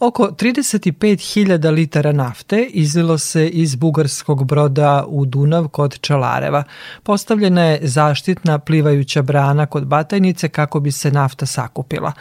Oko 35.000 litara nafte izlilo se iz bugarskog broda u Dunav kod Čalareva. Postavljena je zaštitna plivajuća brana kod Batajnice kako bi se nafta sakupila.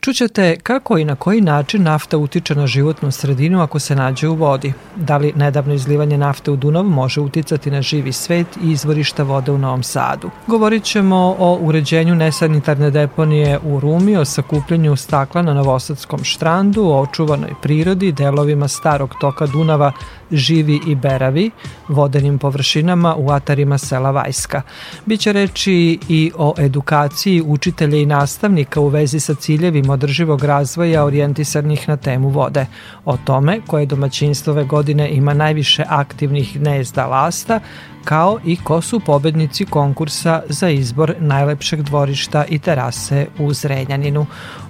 Čućete kako i na koji način nafta utiče na životnu sredinu ako se nađe u vodi. Da li nedavno izlivanje nafte u Dunav može uticati na živi svet i izvorišta vode u Novom Sadu. Govorit ćemo o uređenju nesanitarne deponije u Rumi, o sakupljenju stakla na Novosadskom štrandu, o očuvanoj prirodi, delovima starog toka Dunava Živi i Beravi, vodenim površinama u atarima sela Vajska. Biće reči i o edukaciji učitelja i nastavnika u vezi sa ciljevima održivog razvoja orijentisanih na temu vode, o tome koje domaćinstvo ove godine ima najviše aktivnih gnezda lasta, kao i ko su pobednici konkursa za izbor najlepšeg dvorišta i terase u Zrenjaninu.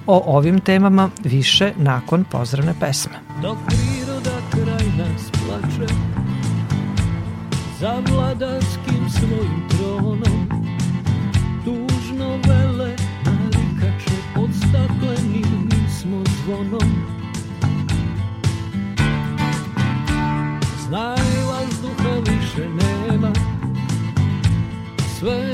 O ovim temama više nakon pozdravne pesme. Dok priroda kraj nas plače Za vladarskim svojim tronom Tužno vele narikače Pod staklenim smo zvonom Znaj vazduha više nema Sve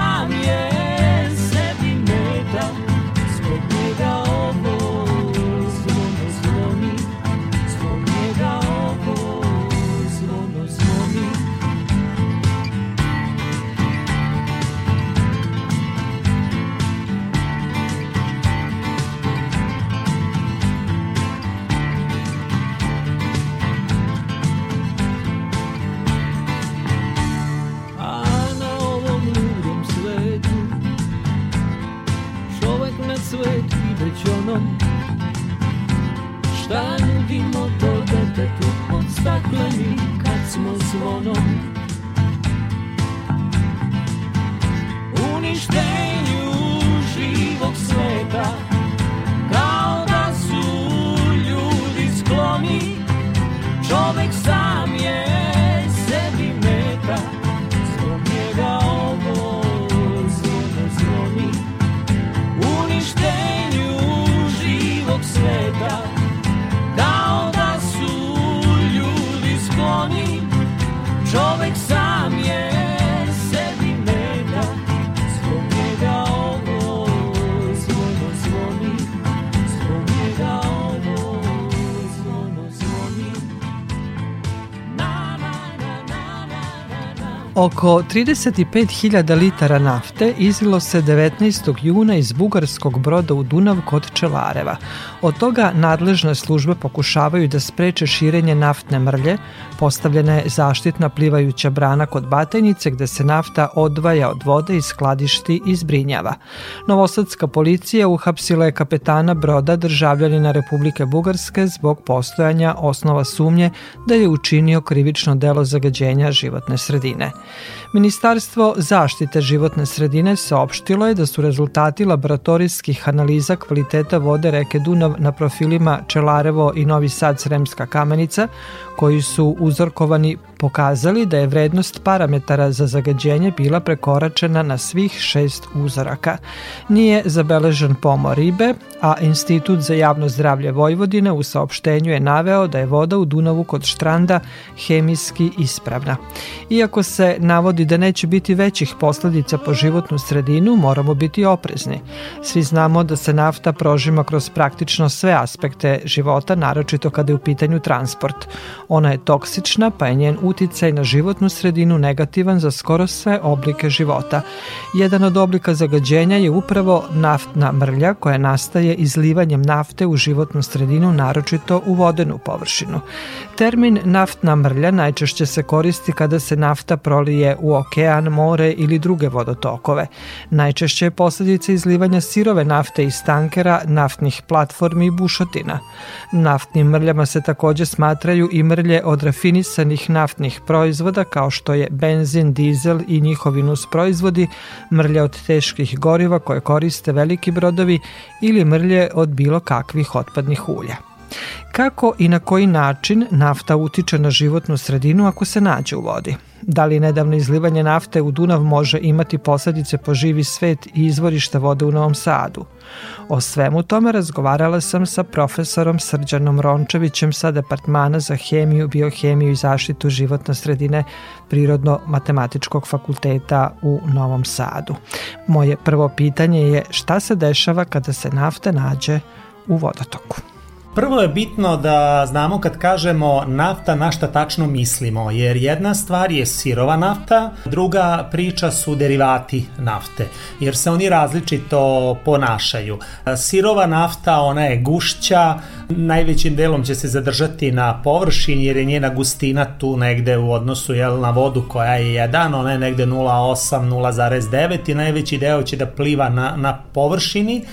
Od stakleni kad smo zvonom. Uništenju Oko 35.000 litara nafte izlilo se 19. juna iz bugarskog broda u Dunav kod Čelareva. Od toga nadležne službe pokušavaju da spreče širenje naftne mrlje, postavljena je zaštitna plivajuća brana kod Batajnice gde se nafta odvaja od vode i skladišti i zbrinjava. Novosadska policija uhapsila je kapetana broda državljanina Republike Bugarske zbog postojanja osnova sumnje da je učinio krivično delo zagađenja životne sredine. Ministarstvo zaštite životne sredine saopštilo je da su rezultati laboratorijskih analiza kvaliteta vode reke Dunav na profilima Čelarevo i Novi Sad Sremska kamenica, koji su узарковани pokazali da je vrednost parametara za zagađenje bila prekoračena na svih šest uzoraka. Nije zabeležen pomor ribe, a Institut za javno zdravlje Vojvodine u saopštenju je naveo da je voda u Dunavu kod štranda hemijski ispravna. Iako se navodi da neće biti većih posledica po životnu sredinu, moramo biti oprezni. Svi znamo da se nafta prožima kroz praktično sve aspekte života, naročito kada je u pitanju transport. Ona je toksična, pa je njen uticaj na životnu sredinu negativan za skoro sve oblike života. Jedan od oblika zagađenja je upravo naftna mrlja koja nastaje izlivanjem nafte u životnu sredinu, naročito u vodenu površinu. Termin naftna mrlja najčešće se koristi kada se nafta prolije u okean, more ili druge vodotokove. Najčešće je posledica izlivanja sirove nafte iz tankera, naftnih platformi i bušotina. Naftnim mrljama se takođe smatraju i mrlje od rafinisanih naftnih proizvoda kao što je benzin, dizel i njihovi nus proizvodi, mrlje od teških goriva koje koriste veliki brodovi ili mrlje od bilo kakvih otpadnih ulja. Kako i na koji način nafta utiče na životnu sredinu ako se nađe u vodi? Da li nedavno izlivanje nafte u Dunav može imati posledice po živi svet i izvorište vode u Novom Sadu? O svemu tome razgovarala sam sa profesorom Srđanom Rončevićem sa Departmana za hemiju, biohemiju i zaštitu životne sredine Prirodno-matematičkog fakulteta u Novom Sadu. Moje prvo pitanje je šta se dešava kada se nafta nađe u vodotoku? Prvo je bitno da znamo kad kažemo nafta na šta tačno mislimo, jer jedna stvar je sirova nafta, druga priča su derivati nafte, jer se oni različito ponašaju. Sirova nafta, ona je gušća, najvećim delom će se zadržati na površini jer je njena gustina tu negde u odnosu jel, na vodu koja je 1, ona je negde 0,8, 0,9 i najveći deo će da pliva na, na površini.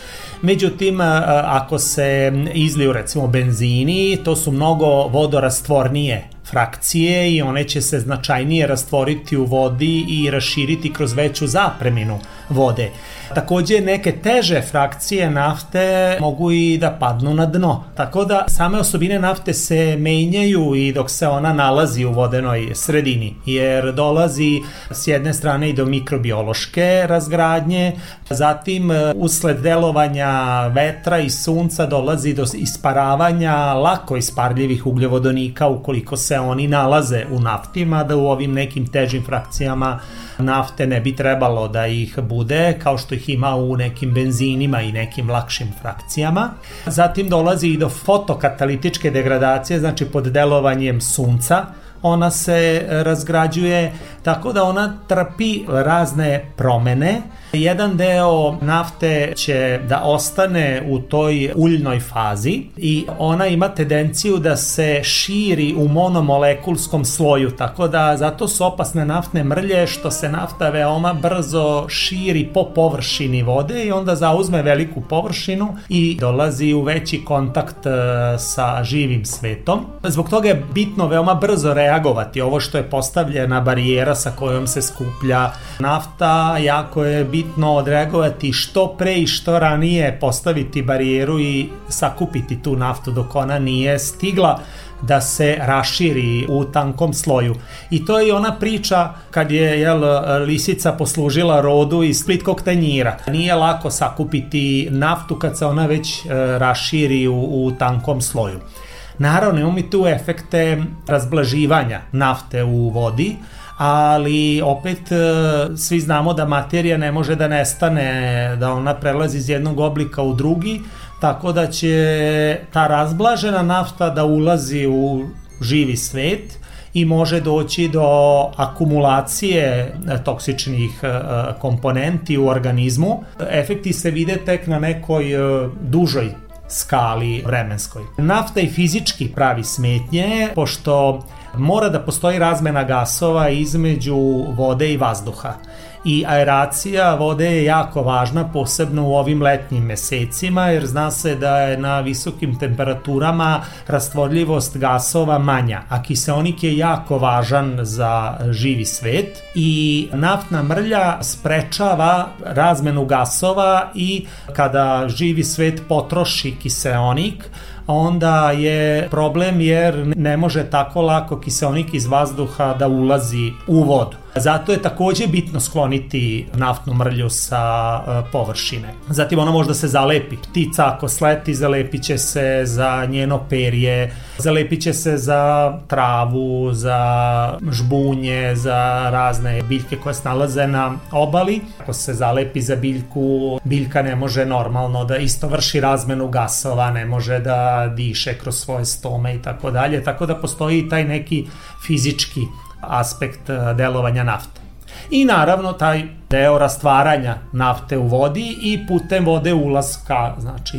Međutim, ako se izliju recimo benzini, to su mnogo vodorastvornije frakcije i one će se značajnije rastvoriti u vodi i raširiti kroz veću zapreminu vode. Takođe neke teže frakcije nafte mogu i da padnu na dno. Tako da same osobine nafte se menjaju i dok se ona nalazi u vodenoj sredini, jer dolazi s jedne strane i do mikrobiološke razgradnje, zatim e, usled delovanja vetra i sunca dolazi do isparavanja lako isparljivih ugljovodonika ukoliko se oni nalaze u naftima, da u ovim nekim težim frakcijama nafte ne bi trebalo da ih bude, kao što ih ima u nekim benzinima i nekim lakšim frakcijama. Zatim dolazi i do fotokatalitičke degradacije, znači pod delovanjem sunca, ona se razgrađuje tako da ona trpi razne promene Jedan deo nafte će da ostane u toj uljnoj fazi i ona ima tendenciju da se širi u monomolekulskom sloju, tako da zato su opasne naftne mrlje što se nafta veoma brzo širi po površini vode i onda zauzme veliku površinu i dolazi u veći kontakt e, sa živim svetom. Zbog toga je bitno veoma brzo reagovati. Ovo što je postavljena barijera sa kojom se skuplja nafta, jako je bitno bitno odreagovati što pre i što ranije postaviti barijeru i sakupiti tu naftu dok ona nije stigla da se raširi u tankom sloju. I to je ona priča kad je jel, lisica poslužila rodu iz plitkog tanjira. Nije lako sakupiti naftu kad se ona već e, raširi u, u tankom sloju. Naravno, imamo mi tu efekte razblaživanja nafte u vodi, ali opet e, svi znamo da materija ne može da nestane, da ona prelazi iz jednog oblika u drugi, tako da će ta razblažena nafta da ulazi u živi svet i može doći do akumulacije e, toksičnih e, komponenti u organizmu. Efekti se vide tek na nekoj dužoj skali vremenskoj. Nafta i fizički pravi smetnje, pošto mora da postoji razmena gasova između vode i vazduha. I aeracija vode je jako važna, posebno u ovim letnjim mesecima, jer zna se da je na visokim temperaturama rastvorljivost gasova manja, a kiseonik je jako važan za živi svet. I naftna mrlja sprečava razmenu gasova i kada živi svet potroši kiseonik, onda je problem jer ne može tako lako kiseonik iz vazduha da ulazi u vodu. Zato je takođe bitno skloniti naftnu mrlju sa e, površine. Zatim ona može da se zalepi. Ptica ako sleti, zalepit će se za njeno perje, zalepit će se za travu, za žbunje, za razne biljke koje se nalaze na obali. Ako se zalepi za biljku, biljka ne može normalno da isto vrši razmenu gasova, ne može da diše kroz svoje stome i tako dalje. Tako da postoji taj neki fizički aspekt e, delovanja nafte. I naravno taj deo rastvaranja nafte u vodi i putem vode ulaska, znači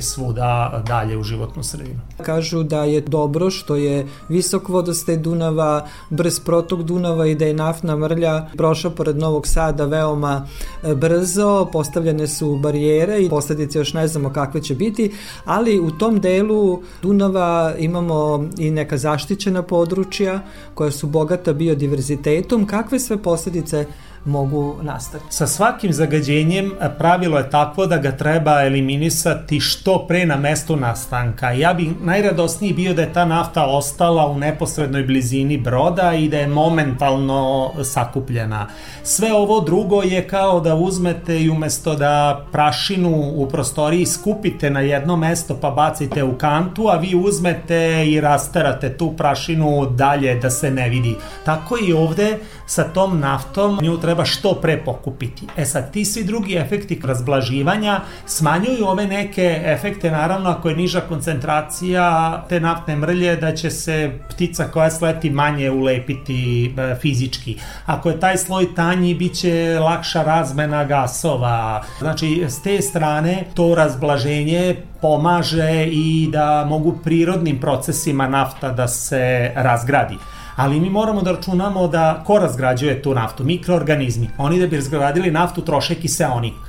svuda dalje u životnu sredinu. Kažu da je dobro što je visok vodostaj Dunava, brz protok Dunava i da je naftna mrlja prošla pored Novog Sada veoma e, brzo, postavljene su barijere i posledice još ne znamo kakve će biti, ali u tom delu Dunava imamo i neka zaštićena područja koja su bogata biodiverzitetom. Kakve sve posledice mogu nastati. Sa svakim zagađenjem pravilo je takvo da ga treba eliminisati što pre na mestu nastanka. Ja bih najradosniji bio da je ta nafta ostala u neposrednoj blizini broda i da je momentalno sakupljena. Sve ovo drugo je kao da uzmete i umesto da prašinu u prostoriji skupite na jedno mesto pa bacite u kantu, a vi uzmete i rasterate tu prašinu dalje da se ne vidi. Tako i ovde sa tom naftom nju treba što pre pokupiti. E sad, ti svi drugi efekti razblaživanja smanjuju ove neke efekte, naravno ako je niža koncentracija te naftne mrlje, da će se ptica koja sleti manje ulepiti e, fizički. Ako je taj sloj tanji, bit će lakša razmena gasova. Znači, s te strane to razblaženje pomaže i da mogu prirodnim procesima nafta da se razgradi ali mi moramo da računamo da ko razgrađuje tu naftu? Mikroorganizmi. Oni da bi razgradili naftu troše kiseonik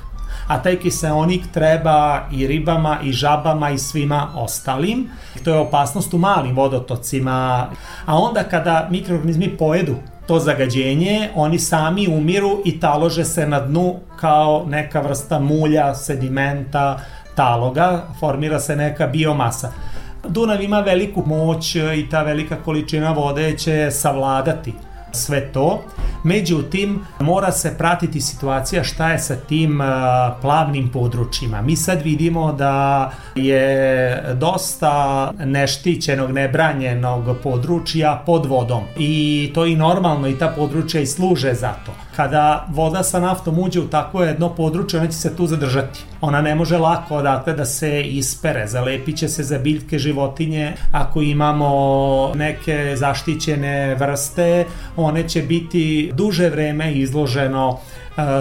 a taj kiseonik treba i ribama i žabama i svima ostalim. To je opasnost u malim vodotocima. A onda kada mikroorganizmi pojedu to zagađenje, oni sami umiru i talože se na dnu kao neka vrsta mulja, sedimenta, taloga, formira se neka biomasa. Dunav ima veliku moć i ta velika količina vode će savladati sve to. Međutim, mora se pratiti situacija šta je sa tim plavnim područjima. Mi sad vidimo da je dosta neštićenog, nebranjenog područja pod vodom i to i normalno i ta područja i služe za to. Kada voda sa naftom uđe u takvo jedno područje, ona će se tu zadržati. Ona ne može lako odatle da se ispere, zalepit će se za biljke životinje. Ako imamo neke zaštićene vrste, one će biti duže vreme izloženo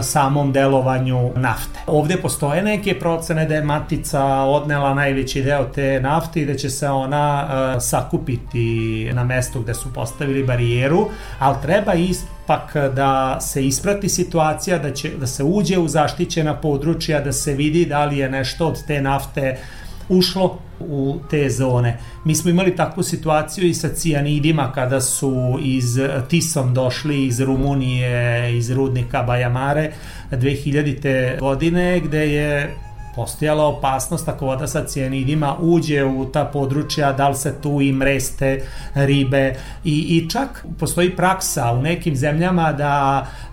samom delovanju nafte. Ovde postoje neke procene da je matica odnela najveći deo te nafte i da će se ona uh, sakupiti na mestu gde su postavili barijeru, ali treba ipak da se isprati situacija, da, će, da se uđe u zaštićena područja, da se vidi da li je nešto od te nafte ušlo u te zone. Mi smo imali takvu situaciju i sa cijanidima kada su iz Tisom došli iz Rumunije, iz rudnika Bajamare 2000. godine gde je postojala opasnost ako voda sa cijanidima uđe u ta područja, da li se tu i mreste ribe. I, i čak postoji praksa u nekim zemljama da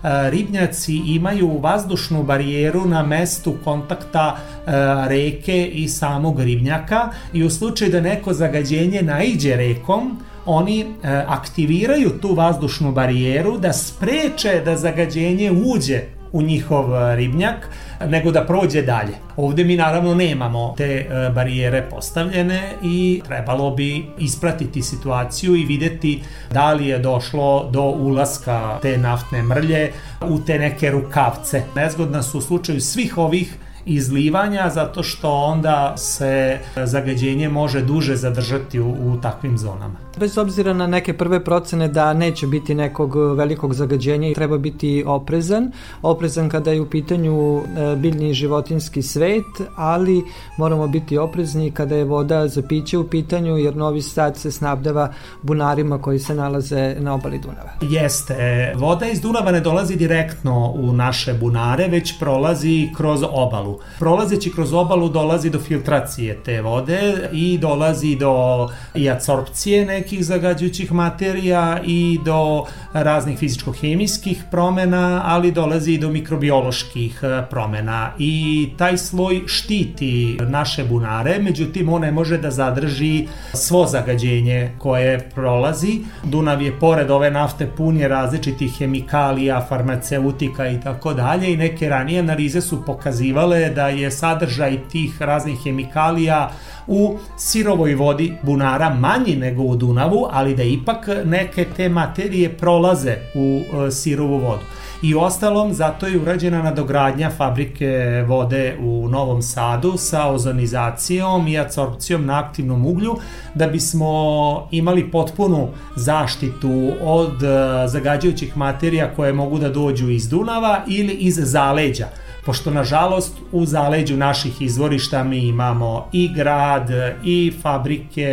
a, ribnjaci imaju vazdušnu barijeru na mestu kontakta a, reke i samog ribnjaka i u slučaju da neko zagađenje naiđe rekom, oni e, aktiviraju tu vazdušnu barijeru da spreče da zagađenje uđe u njihov e, ribnjak, nego da prođe dalje. Ovde mi naravno nemamo te e, barijere postavljene i trebalo bi ispratiti situaciju i videti da li je došlo do ulaska te naftne mrlje u te neke rukavce. Nezgodna su u slučaju svih ovih izlivanja zato što onda se zagađenje može duže zadržati u, u takvim zonama. Bez obzira na neke prve procene da neće biti nekog velikog zagađenja i treba biti oprezan. Oprezan kada je u pitanju e, biljni i životinski svet, ali moramo biti oprezni kada je voda za piće u pitanju jer Novi Sad se snabdeva bunarima koji se nalaze na obali Dunava. Jeste. Voda iz Dunava ne dolazi direktno u naše bunare, već prolazi kroz obalu. Prolazeći kroz obalu dolazi do filtracije te vode i dolazi do i absorpcije nekih zagađujućih materija i do raznih fizičko-hemijskih promena, ali dolazi i do mikrobioloških e, promena i taj sloj štiti naše bunare, međutim on ne može da zadrži svo zagađenje koje prolazi. Dunav je pored ove nafte pun je različitih hemikalija, farmaceutika i tako dalje i neke ranije analize su pokazivale da je sadržaj tih raznih hemikalija u sirovoj vodi bunara manji nego u Dunavu, ali da ipak neke te materije prolaze u e, sirovu vodu. I ostalom, zato je urađena nadogradnja fabrike vode u Novom Sadu sa ozonizacijom i absorpcijom na aktivnom uglju, da bismo imali potpunu zaštitu od e, zagađajućih materija koje mogu da dođu iz Dunava ili iz zaleđa pošto nažalost u zaleđu naših izvorišta mi imamo i grad i fabrike,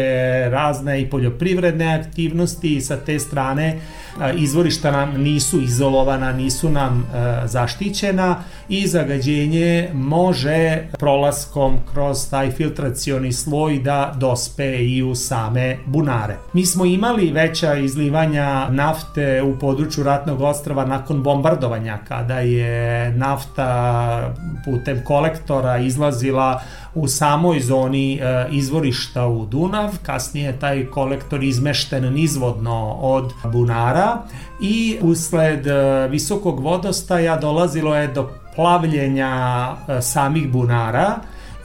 razne i poljoprivredne aktivnosti i sa te strane izvorišta nam nisu izolovana, nisu nam zaštićena i zagađenje može prolaskom kroz taj filtracioni sloj da dospe i u same bunare. Mi smo imali veća izlivanja nafte u području Ratnog ostrava nakon bombardovanja kada je nafta putem kolektora izlazila u samoj zoni e, izvorišta u Dunav, kasnije je taj kolektor izmešten nizvodno od bunara i usled e, visokog vodostaja dolazilo je do plavljenja e, samih bunara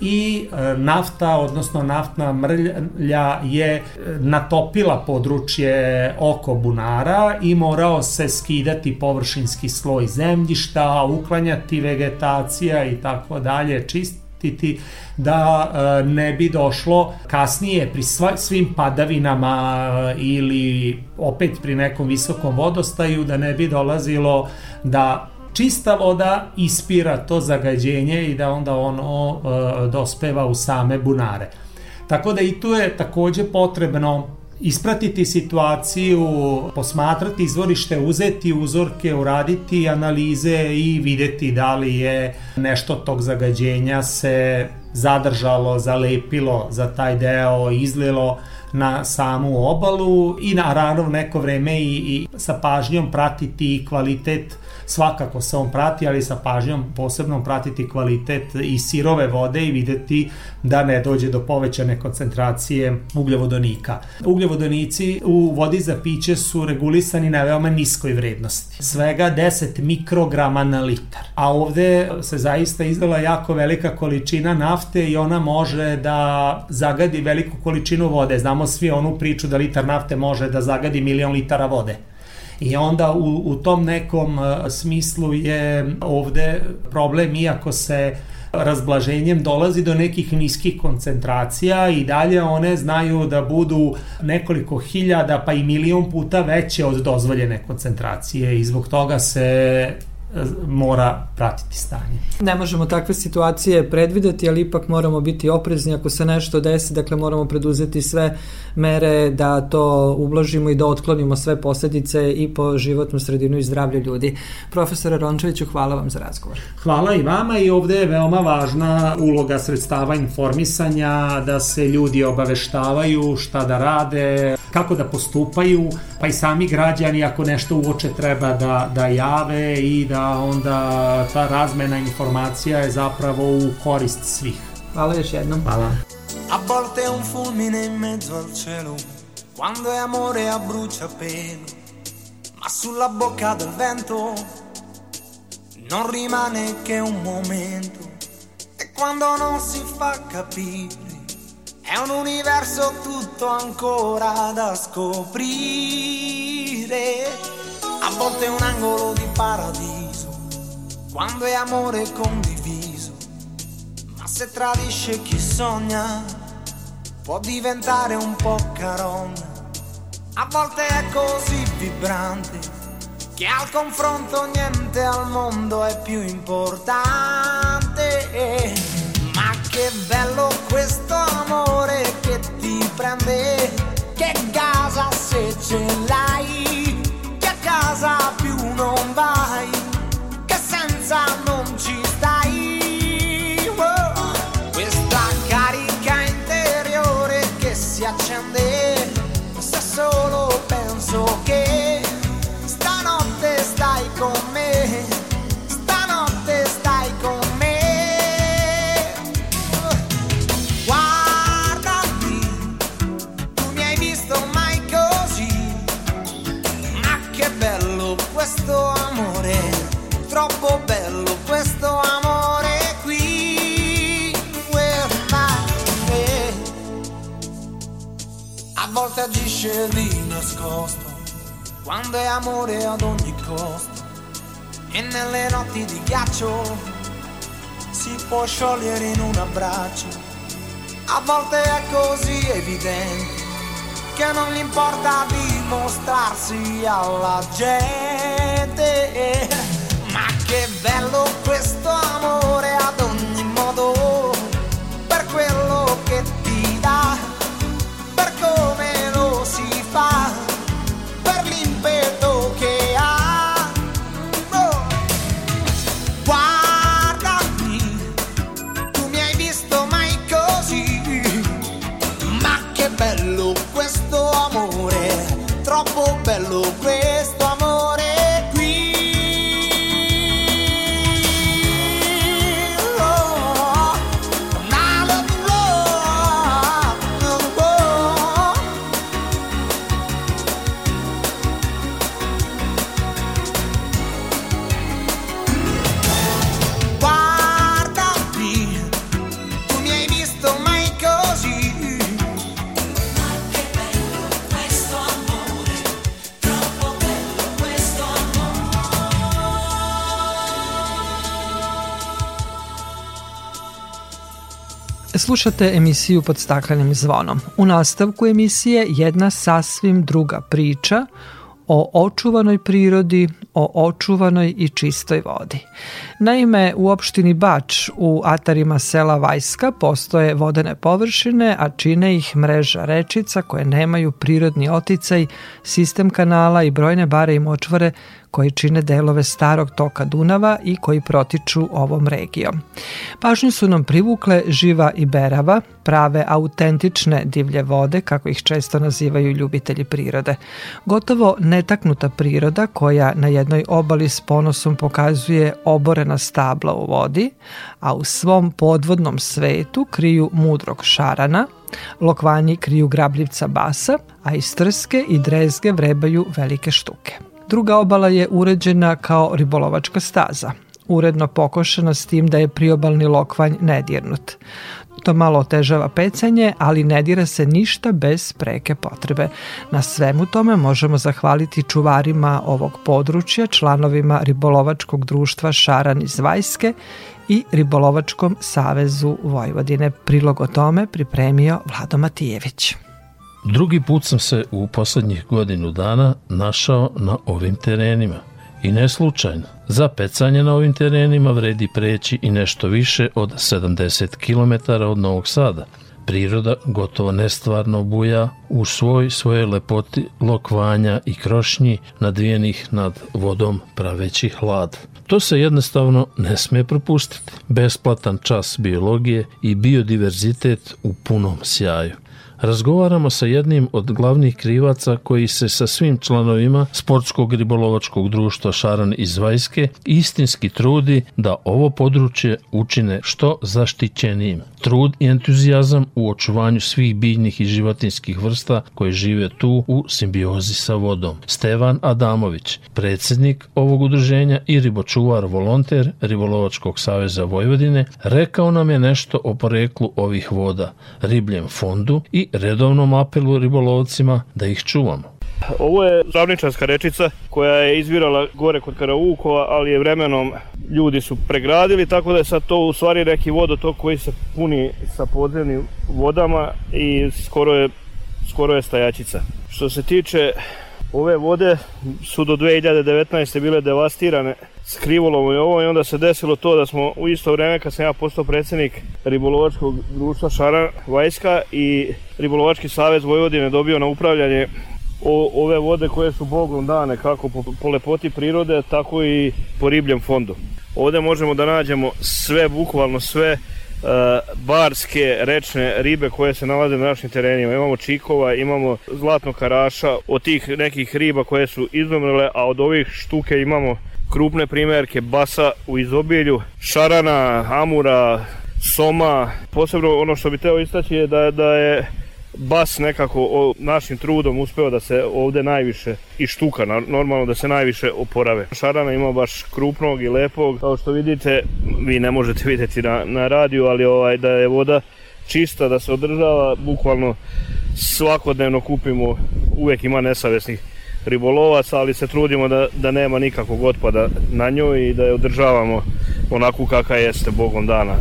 i nafta, odnosno naftna mrlja je natopila područje oko bunara i morao se skidati površinski sloj zemljišta, uklanjati vegetacija i tako dalje, čist zaštititi da e, ne bi došlo kasnije pri svim padavinama e, ili opet pri nekom visokom vodostaju da ne bi dolazilo da čista voda ispira to zagađenje i da onda ono e, dospeva u same bunare. Tako da i tu je takođe potrebno ispratiti situaciju, posmatrati izvorište, uzeti uzorke, uraditi analize i videti da li je nešto tog zagađenja se zadržalo, zalepilo za taj deo, izlilo na samu obalu i naravno neko vreme i, i sa pažnjom pratiti kvalitet svakako se on prati, ali sa pažnjom posebno pratiti kvalitet i sirove vode i videti da ne dođe do povećane koncentracije ugljovodonika. Ugljovodonici u vodi za piće su regulisani na veoma niskoj vrednosti, svega 10 mikrograma na litar. A ovde se zaista izdala jako velika količina nafte i ona može da zagadi veliku količinu vode. Znamo svi onu priču da litar nafte može da zagadi milion litara vode. I onda u, u tom nekom e, smislu je ovde problem, iako se razblaženjem dolazi do nekih niskih koncentracija i dalje one znaju da budu nekoliko hiljada pa i milion puta veće od dozvoljene koncentracije i zbog toga se mora pratiti stanje. Ne možemo takve situacije predvideti, ali ipak moramo biti oprezni ako se nešto desi, dakle moramo preduzeti sve mere da to ublažimo i da otklonimo sve posledice i po životnu sredinu i zdravlje ljudi. Profesore Rončeviću, hvala vam za razgovor. Hvala i vama i ovde je veoma važna uloga sredstava informisanja, da se ljudi obaveštavaju šta da rade, kako da postupaju, pa i sami građani ako nešto uoče treba da, da jave i da onda ta razmena informacija je zapravo u korist svih. Hvala još jednom. Hvala. A volte un fulmine in mezzo al cielo, quando è amore a bruciapelo, ma sulla bocca del vento non rimane che un momento, e quando non si fa capire È un universo tutto ancora da scoprire. A volte un angolo di paradiso, quando è amore condiviso. Ma se tradisce chi sogna, può diventare un po' carogna. A volte è così vibrante, che al confronto niente al mondo è più importante. Ma che bello questo amore che ti prende, che casa se ce l'hai, che a casa più non vai, che senza non ci stai. Wow. Questa carica interiore che si accende, se solo penso che a volte agisce di nascosto, quando è amore ad ogni costo, e nelle notti di ghiaccio si può sciogliere in un abbraccio, a volte è così evidente che non gli importa dimostrarsi alla gente, ma che bello questo Belo Rey. Slušate emisiju pod staklenim zvonom. U nastavku emisije jedna sasvim druga priča o očuvanoj prirodi, o očuvanoj i čistoj vodi. Naime, u opštini Bač u atarima sela Vajska postoje vodene površine, a čine ih mreža rečica koje nemaju prirodni oticaj, sistem kanala i brojne bare i močvare koji čine delove starog toka Dunava i koji protiču ovom regijom. Pažnju su nam privukle živa i berava, prave autentične divlje vode, kako ih često nazivaju ljubitelji prirode. Gotovo netaknuta priroda koja na jednoj obali s ponosom pokazuje oborena stabla u vodi, a u svom podvodnom svetu kriju mudrog šarana, lokvanji kriju grabljivca basa, a iz trske i drezge vrebaju velike štuke. Druga obala je uređena kao ribolovačka staza, uredno pokošena s tim da je priobalni lokvanj nedirnut. To malo otežava pecanje, ali ne dira se ništa bez preke potrebe. Na svemu tome možemo zahvaliti čuvarima ovog područja, članovima ribolovačkog društva Šaran iz Vajske i Ribolovačkom savezu Vojvodine. Prilog o tome pripremio Vlado Matijević. Drugi put sam se u poslednjih godinu dana našao na ovim terenima. I ne slučajno. Za pecanje na ovim terenima vredi preći i nešto više od 70 km od Novog Sada. Priroda gotovo nestvarno buja u svoj svoje lepoti lokvanja i krošnji nadvijenih nad vodom praveći hlad. To se jednostavno ne sme propustiti. Besplatan čas biologije i biodiverzitet u punom sjaju razgovaramo sa jednim od glavnih krivaca koji se sa svim članovima Sportskog ribolovačkog društva Šaran iz Vajske istinski trudi da ovo područje učine što zaštićenijim. Trud i entuzijazam u očuvanju svih biljnih i životinskih vrsta koje žive tu u simbiozi sa vodom. Stevan Adamović, predsjednik ovog udruženja i ribočuvar volonter Ribolovačkog saveza Vojvodine, rekao nam je nešto o poreklu ovih voda, ribljem fondu i redovnom apelu ribolovcima da ih čuvamo. Ovo je ravničarska rečica koja je izvirala gore kod Karaukova, ali je vremenom ljudi su pregradili, tako da je sad to u stvari neki vodotok koji se puni sa podzemnim vodama i skoro je, skoro je stajačica. Što se tiče ove vode su do 2019. bile devastirane s krivolovom i ovo i onda se desilo to da smo u isto vreme kad sam ja postao predsednik ribolovačkog društva Šara Vajska i Ribolovački savez Vojvodine dobio na upravljanje o, ove vode koje su bogom dane kako po, po lepoti prirode tako i po ribljem fondu. Ovde možemo da nađemo sve, bukvalno sve uh, barske rečne ribe koje se nalaze na našim terenima. Imamo čikova, imamo zlatno karaša, od tih nekih riba koje su izumrle, a od ovih štuke imamo krupne primerke basa u izobilju, šarana, amura, soma. Posebno ono što bi teo istaći je da, da je bas nekako o, našim trudom uspeo da se ovde najviše i štuka normalno da se najviše oporave. Šarana ima baš krupnog i lepog, kao što vidite, vi ne možete videti na, na radiju, ali ovaj da je voda čista, da se održava, bukvalno svakodnevno kupimo, uvek ima nesavesnih ribolovaca, ali se trudimo da, da nema nikakvog otpada na njoj i da je održavamo onako kakva jeste Bogom dana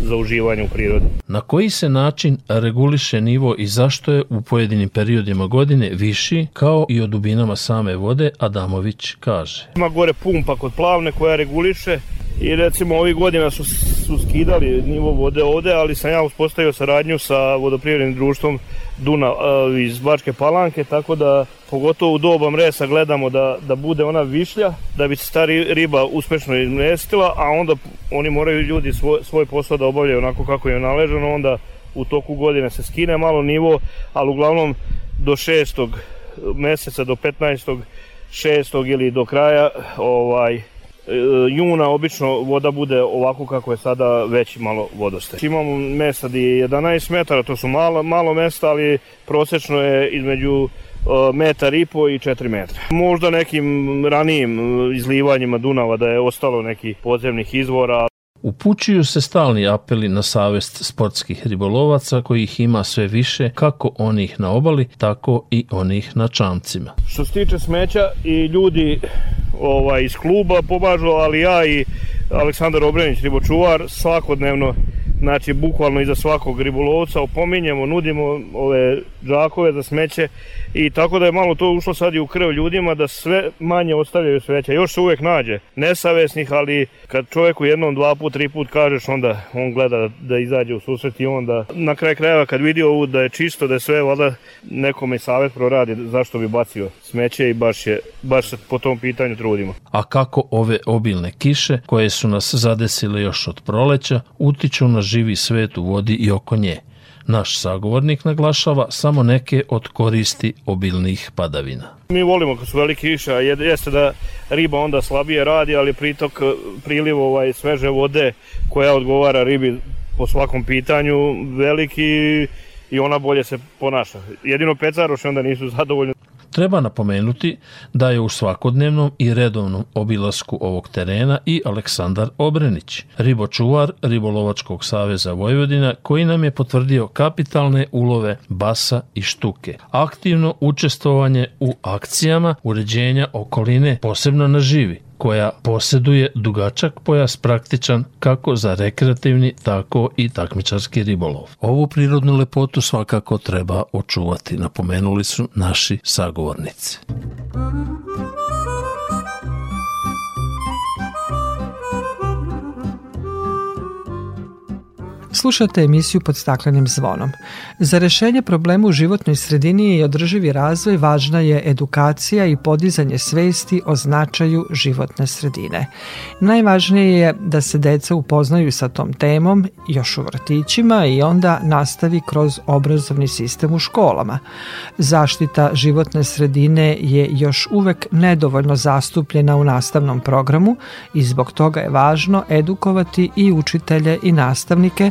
za uživanje u prirodi. Na koji se način reguliše nivo i zašto je u pojedinim periodima godine viši, kao i o dubinama same vode, Adamović kaže. Ima gore pumpa kod plavne koja reguliše i recimo ovih godina su, su skidali nivo vode ovde, ali sam ja uspostavio saradnju sa vodoprivrednim društvom Duna uh, iz Bačke Palanke, tako da pogotovo u doba mresa gledamo da, da bude ona višlja, da bi se ta riba uspešno izmestila, a onda oni moraju ljudi svoj, svoj posao da obavljaju onako kako je naležano, onda u toku godine se skine malo nivo, ali uglavnom do šestog meseca, do 15. šestog ili do kraja ovaj, E, juna obično voda bude ovako kako je sada veći malo vodostaj. Imamo mesta gdje je 11 metara, to su malo, malo mesta, ali prosečno je između e, metar i po i 4 metra. Možda nekim ranijim izlivanjima Dunava da je ostalo nekih podzemnih izvora. Upućuju se stalni apeli na savest sportskih ribolovaca kojih ima sve više kako onih na obali, tako i onih na čamcima. Što se tiče smeća i ljudi ovaj, iz kluba pomažu, ali ja i Aleksandar Obrenić, ribočuvar, svakodnevno znači bukvalno iza svakog ribolovca opominjemo, nudimo ove džakove za smeće i tako da je malo to ušlo sad i u krv ljudima da sve manje ostavljaju sveća. Još se uvek nađe nesavesnih, ali kad čovjeku jednom, dva put, tri put kažeš, onda on gleda da izađe u susret i onda na kraj krajeva kad vidi ovu da je čisto, da je sve, valjda nekome savjet proradi zašto bi bacio smeće i baš, je, baš se po tom pitanju trudimo. A kako ove obilne kiše, koje su nas zadesile još od proleća, utiču na živi svet u vodi i oko nje? Naš sagovornik naglašava samo neke od koristi obilnih padavina. Mi volimo kad su velike kiše, a jeste da riba onda slabije radi, ali pritok, priliv ovaj, sveže vode koja odgovara ribi po svakom pitanju veliki i ona bolje se ponaša. Jedino pecaroši onda nisu zadovoljni. Treba napomenuti da je u svakodnevnom i redovnom obilasku ovog terena i Aleksandar Obrenić, ribočuvar Ribolovačkog saveza Vojvodina, koji nam je potvrdio kapitalne ulove basa i štuke, aktivno učestvovanje u akcijama uređenja okoline, posebno na živi, koja posjeduje dugačak pojas praktičan kako za rekreativni, tako i takmičarski ribolov. Ovu prirodnu lepotu svakako treba očuvati, napomenuli su naši sagovornici. Slušate emisiju pod staklenim zvonom. Za rešenje problema u životnoj sredini i održivi razvoj važna je edukacija i podizanje svesti o značaju životne sredine. Najvažnije je da se deca upoznaju sa tom temom još u vrtićima i onda nastavi kroz obrazovni sistem u školama. Zaštita životne sredine je još uvek nedovoljno zastupljena u nastavnom programu i zbog toga je važno edukovati i učitelje i nastavnike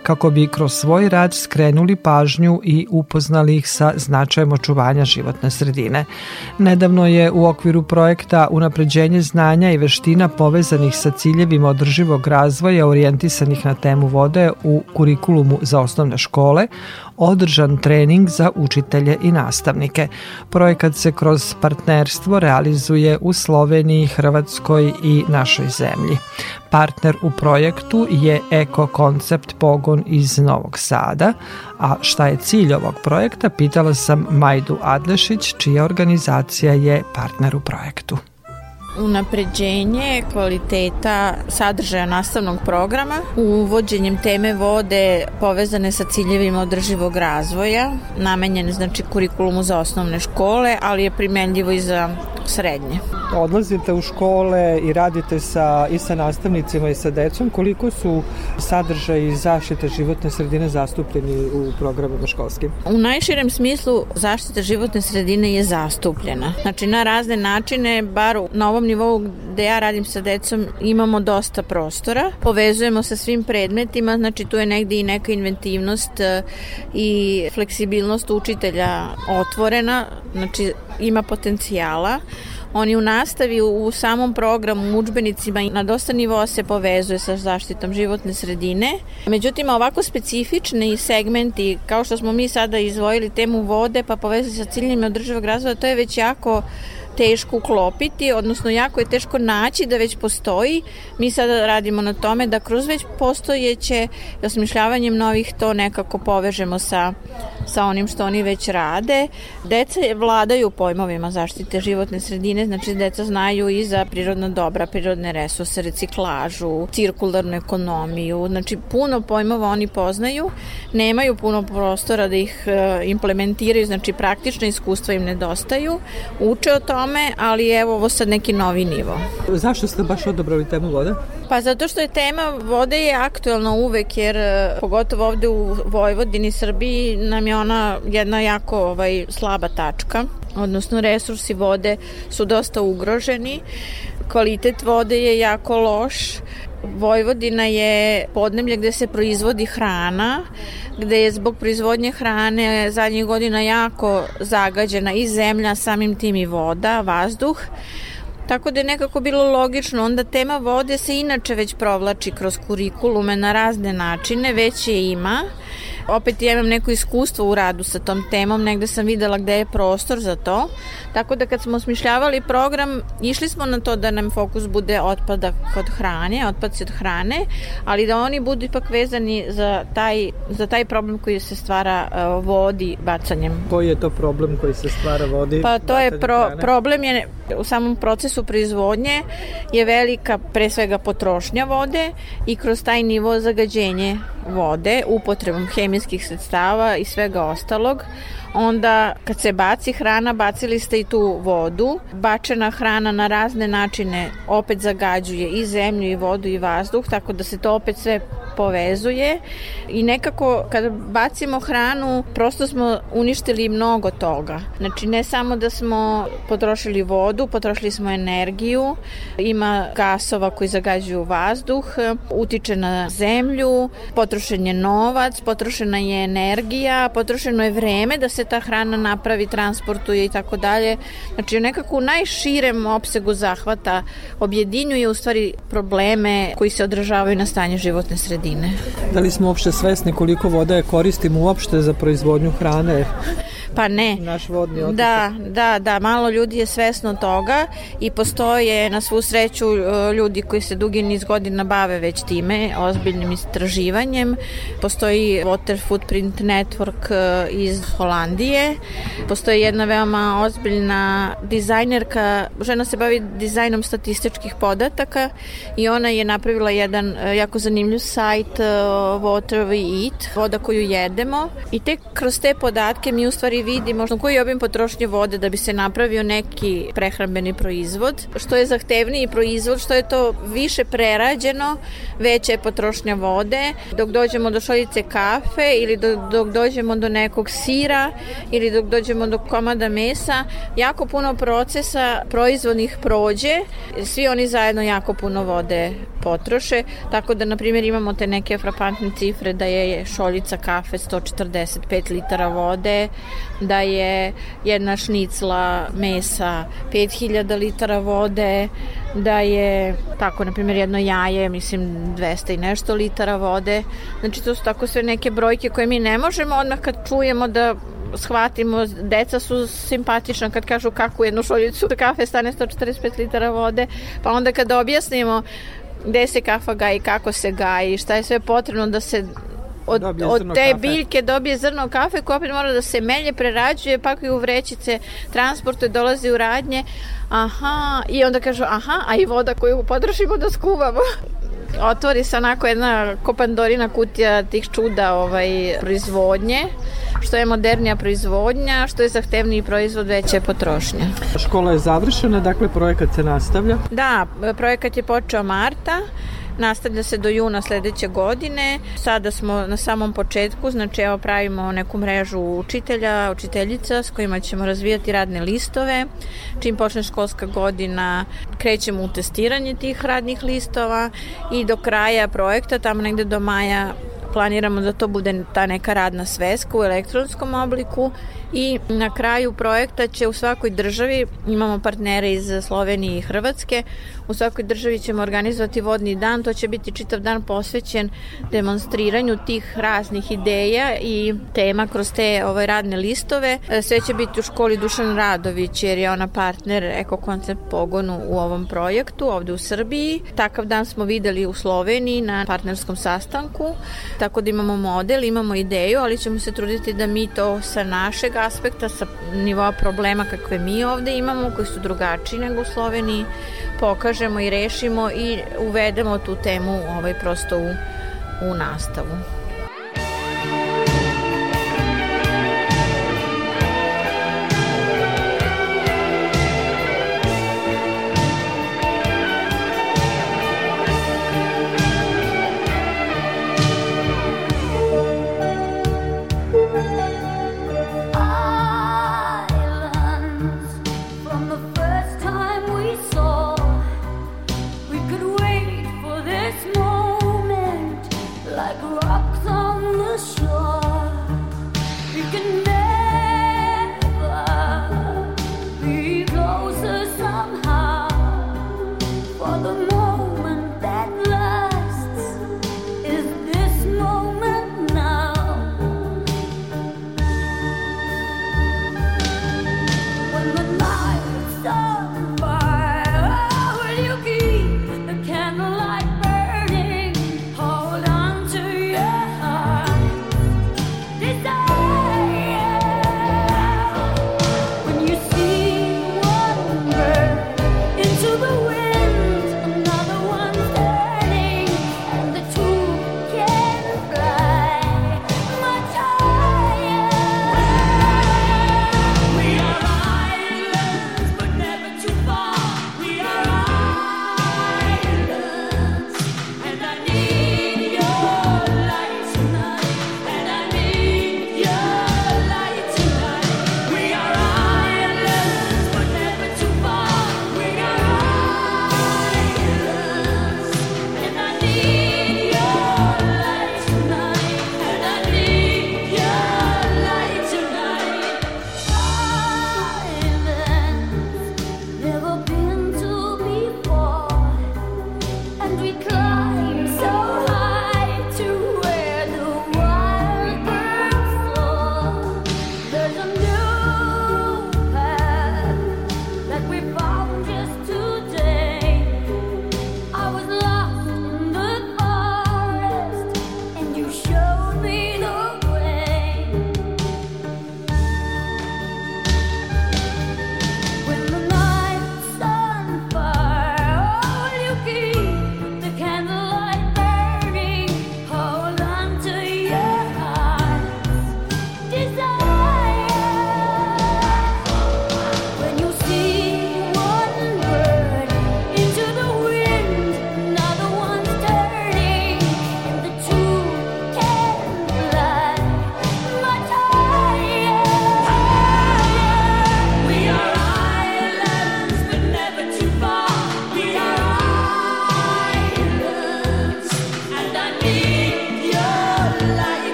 kako bi kroz svoj rad skrenuli pažnju i upoznali ih sa značajem očuvanja životne sredine. Nedavno je u okviru projekta Unapređenje znanja i veština povezanih sa ciljevima održivog razvoja orijentisanih na temu vode u kurikulumu za osnovne škole održan trening za učitelje i nastavnike. Projekat se kroz partnerstvo realizuje u Sloveniji, Hrvatskoj i našoj zemlji. Partner u projektu je Eko Koncept Pogon iz Novog Sada, a šta je cilj ovog projekta pitala sam Majdu Adlešić, čija organizacija je partner u projektu unapređenje kvaliteta sadržaja nastavnog programa, uvođenjem teme vode povezane sa ciljevima održivog razvoja, namenjene znači kurikulumu za osnovne škole, ali je primenljivo i za srednje. Odlazite u škole i radite sa, i sa nastavnicima i sa decom. Koliko su sadržaji zaštite životne sredine zastupljeni u programima školskim? U najširem smislu zaštita životne sredine je zastupljena. Znači na razne načine, bar na ovom ovom nivou gde ja radim sa decom imamo dosta prostora, povezujemo sa svim predmetima, znači tu je negde i neka inventivnost e, i fleksibilnost učitelja otvorena, znači ima potencijala. Oni u nastavi u samom programu, u učbenicima na dosta nivoa se povezuje sa zaštitom životne sredine. Međutim, ovako specifični segmenti, kao što smo mi sada izvojili temu vode, pa povezali sa ciljima održivog razvoja, to je već jako teško uklopiti, odnosno jako je teško naći da već postoji. Mi sada radimo na tome da kroz već postojeće osmišljavanjem novih to nekako povežemo sa, sa onim što oni već rade. Deca vladaju pojmovima zaštite životne sredine, znači deca znaju i za prirodna dobra, prirodne resurse, reciklažu, cirkularnu ekonomiju, znači puno pojmova oni poznaju, nemaju puno prostora da ih e, implementiraju, znači praktične iskustva im nedostaju, uče o tome tome, ali evo ovo sad neki novi nivo. Zašto ste baš odobrali temu vode? Pa zato što je tema vode je aktuelna uvek, jer e, pogotovo ovde u Vojvodini, Srbiji, nam je ona jedna jako ovaj, slaba tačka odnosno resursi vode su dosta ugroženi, kvalitet vode je jako loš, Vojvodina je podneblje gde se proizvodi hrana, gde je zbog proizvodnje hrane zadnjih godina jako zagađena i zemlja, samim tim i voda, vazduh. Tako da je nekako bilo logično, onda tema vode se inače već provlači kroz kurikulume na razne načine, već je ima opet ja imam neko iskustvo u radu sa tom temom, negde sam videla gde je prostor za to, tako da kad smo osmišljavali program, išli smo na to da nam fokus bude otpada kod hrane, otpadci od hrane, ali da oni budu ipak vezani za taj, za taj problem koji se stvara uh, vodi bacanjem. Koji je to problem koji se stvara vodi? Pa to je pro, problem je u samom procesu proizvodnje je velika pre svega potrošnja vode i kroz taj nivo zagađenje vode upotrebom hemijskih sredstava i svega ostalog onda kad se baci hrana, bacili ste i tu vodu. Bačena hrana na razne načine opet zagađuje i zemlju i vodu i vazduh, tako da se to opet sve povezuje i nekako kada bacimo hranu prosto smo uništili mnogo toga. Znači ne samo da smo potrošili vodu, potrošili smo energiju, ima gasova koji zagađuju vazduh, utiče na zemlju, potrošen je novac, potrošena je energija, potrošeno je vreme da se ta hrana napravi, transportuje i tako dalje. Znači nekako u najširem opsegu zahvata objedinjuje u stvari probleme koji se odražavaju na stanje životne sredine. Da li smo uopšte svesni koliko vode koristimo uopšte za proizvodnju hrane? Pa ne. Naš vodni otisak. Da, da, da, malo ljudi je svesno toga i postoje na svu sreću e, ljudi koji se dugi niz godina bave već time, ozbiljnim istraživanjem. Postoji Water Footprint Network e, iz Holandije. Postoji jedna veoma ozbiljna dizajnerka, žena se bavi dizajnom statističkih podataka i ona je napravila jedan e, jako zanimljiv sajt Water We Eat, voda koju jedemo i tek kroz te podatke mi u stvari vidimo koji je obim potrošnje vode da bi se napravio neki prehrambeni proizvod. Što je zahtevniji proizvod, što je to više prerađeno, veća je potrošnja vode. Dok dođemo do šoljice kafe ili do, dok dođemo do nekog sira ili dok dođemo do komada mesa, jako puno procesa proizvodnih prođe, svi oni zajedno jako puno vode potroše, tako da na primjer imamo te neke frapantne cifre da je šoljica kafe 145 litara vode, da je jedna šnicla mesa 5000 litara vode, da je tako, na primjer, jedno jaje, mislim, 200 i nešto litara vode. Znači, to su tako sve neke brojke koje mi ne možemo odmah kad čujemo da shvatimo, deca su simpatična kad kažu kako jednu šoljicu kafe stane 145 litara vode, pa onda kad objasnimo gde se kafa gaji, kako se gaji, šta je sve potrebno da se od, od te kafe. biljke dobije zrno kafe koje opet mora da se melje, prerađuje, pakuje u vrećice, transportuje, dolazi u radnje. Aha, i onda kažu, aha, a i voda koju potrošimo da skuvamo. Otvori se onako jedna kopandorina kutija tih čuda ovaj, proizvodnje, što je modernija proizvodnja, što je zahtevniji proizvod veće potrošnje. Škola je završena, dakle projekat se nastavlja? Da, projekat je počeo marta, nastavlja se do juna sledeće godine. Sada smo na samom početku, znači evo pravimo neku mrežu učitelja, učiteljica s kojima ćemo razvijati radne listove. Čim počne školska godina, krećemo u testiranje tih radnih listova i do kraja projekta, tamo negde do maja planiramo da to bude ta neka radna sveska u elektronskom obliku i na kraju projekta će u svakoj državi, imamo partnere iz Slovenije i Hrvatske, u svakoj državi ćemo organizovati vodni dan, to će biti čitav dan posvećen demonstriranju tih raznih ideja i tema kroz te ove radne listove. Sve će biti u školi Dušan Radović jer je ona partner Eko Koncept Pogonu u ovom projektu ovde u Srbiji. Takav dan smo videli u Sloveniji na partnerskom sastanku, tako da imamo model, imamo ideju, ali ćemo se truditi da mi to sa našeg aspekta, sa nivoa problema kakve mi ovde imamo, koji su drugačiji nego u Sloveniji, pokažemo i rešimo i uvedemo tu temu ovaj, prosto u, u nastavu.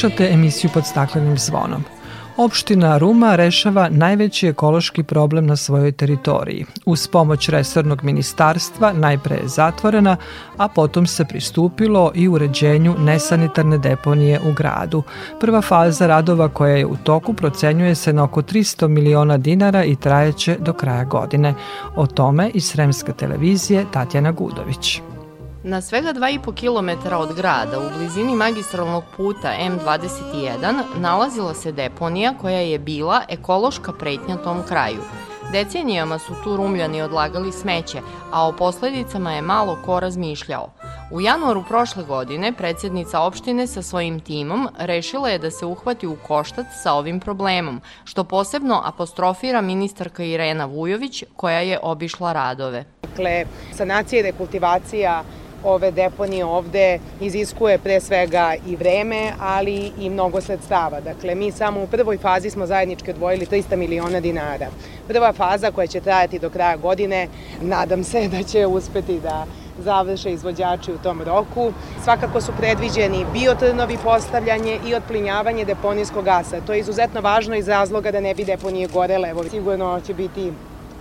Slušate emisiju pod staklenim zvonom. Opština Ruma rešava najveći ekološki problem na svojoj teritoriji. Uz pomoć resornog ministarstva najpre je zatvorena, a potom se pristupilo i uređenju nesanitarne deponije u gradu. Prva faza radova koja je u toku procenjuje se na oko 300 miliona dinara i trajeće do kraja godine. O tome iz Sremska televizije Tatjana Gudović. Na svega 2,5 km od grada, u blizini magistralnog puta M21, nalazila se deponija koja je bila ekološka pretnja tom kraju. Decenijama su tu rumljani odlagali smeće, a o posledicama je malo ko razmišljao. U januaru prošle godine predsednica opštine sa svojim timom rešila je da se uhvati u koštac sa ovim problemom, što posebno apostrofira ministarka Irena Vujović koja je obišla radove. Dakle, sanacija i rekultivacija ove deponije ovde iziskuje pre svega i vreme, ali i mnogo sredstava. Dakle, mi samo u prvoj fazi smo zajednički odvojili 300 miliona dinara. Prva faza koja će trajati do kraja godine, nadam se da će uspeti da završe izvođači u tom roku. Svakako su predviđeni biotrnovi postavljanje i otplinjavanje deponijskog gasa. To je izuzetno važno iz razloga da ne bi deponije gorele. Evo, sigurno će biti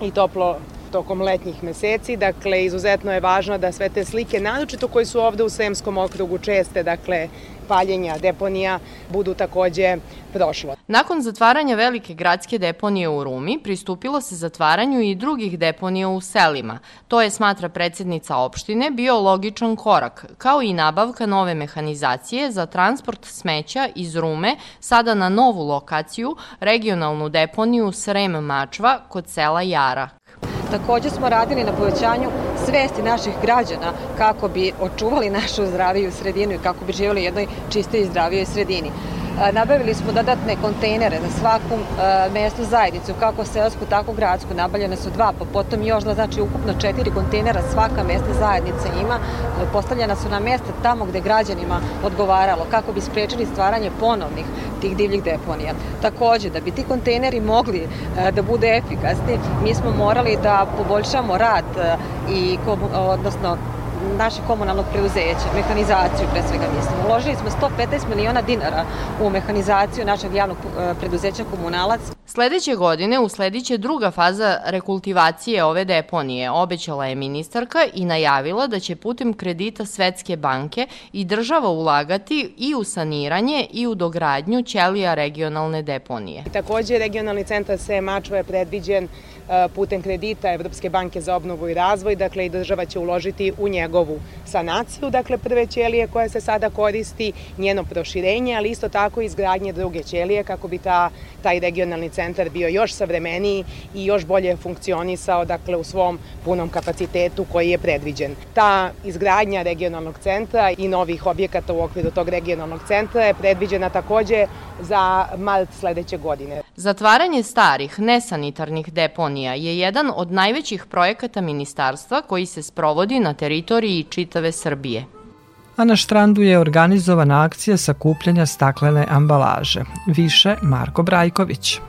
i toplo tokom letnjih meseci. Dakle, izuzetno je važno da sve te slike, naročito koje su ovde u Sremskom okrugu česte, dakle, paljenja deponija budu takođe prošlo. Nakon zatvaranja velike gradske deponije u Rumi, pristupilo se zatvaranju i drugih deponija u selima. To je, smatra predsednica opštine, bio logičan korak, kao i nabavka nove mehanizacije za transport smeća iz Rume, sada na novu lokaciju, regionalnu deponiju Srem Mačva kod sela Jara. Takođe smo radili na povećanju svesti naših građana kako bi očuvali našu zdraviju sredinu i kako bi živjeli u jednoj čistoj i zdravijoj sredini. Nabavili smo dodatne kontejnere za svaku mestu zajednicu, kako selsku, tako gradsku. Nabavljene su dva, pa potom još, znači ukupno četiri kontejnera svaka mesta zajednica ima. Postavljena su na mesta tamo gde građanima odgovaralo, kako bi sprečili stvaranje ponovnih tih divljih deponija. Takođe, da bi ti kontejneri mogli da bude efikasni, mi smo morali da poboljšamo rad i, odnosno, našeg komunalnog preuzeća, mehanizaciju pre svega mislim. Uložili smo 115 miliona dinara u mehanizaciju našeg javnog e, preduzeća Komunalac. Sledeće godine uslediće druga faza rekultivacije ove deponije, obećala je ministarka i najavila da će putem kredita Svetske banke i država ulagati i u saniranje i u dogradnju ćelija regionalne deponije. Takođe, regionalni centar Se Mačva je predviđen e, putem kredita Evropske banke za obnovu i razvoj, dakle i država će uložiti u njegovu sanaciju, dakle prve ćelije koja se sada koristi, njeno proširenje, ali isto tako izgradnje druge ćelije kako bi ta, taj regionalni centar bio još savremeniji i još bolje funkcionisao dakle, u svom punom kapacitetu koji je predviđen. Ta izgradnja regionalnog centra i novih objekata u okviru tog regionalnog centra je predviđena takođe za mart sledeće godine. Zatvaranje starih, nesanitarnih deponija je jedan od najvećih projekata ministarstva koji se sprovodi na teritoriji čitave Srbije a na štrandu je organizovana akcija sakupljanja staklene ambalaže. Više Marko Brajković.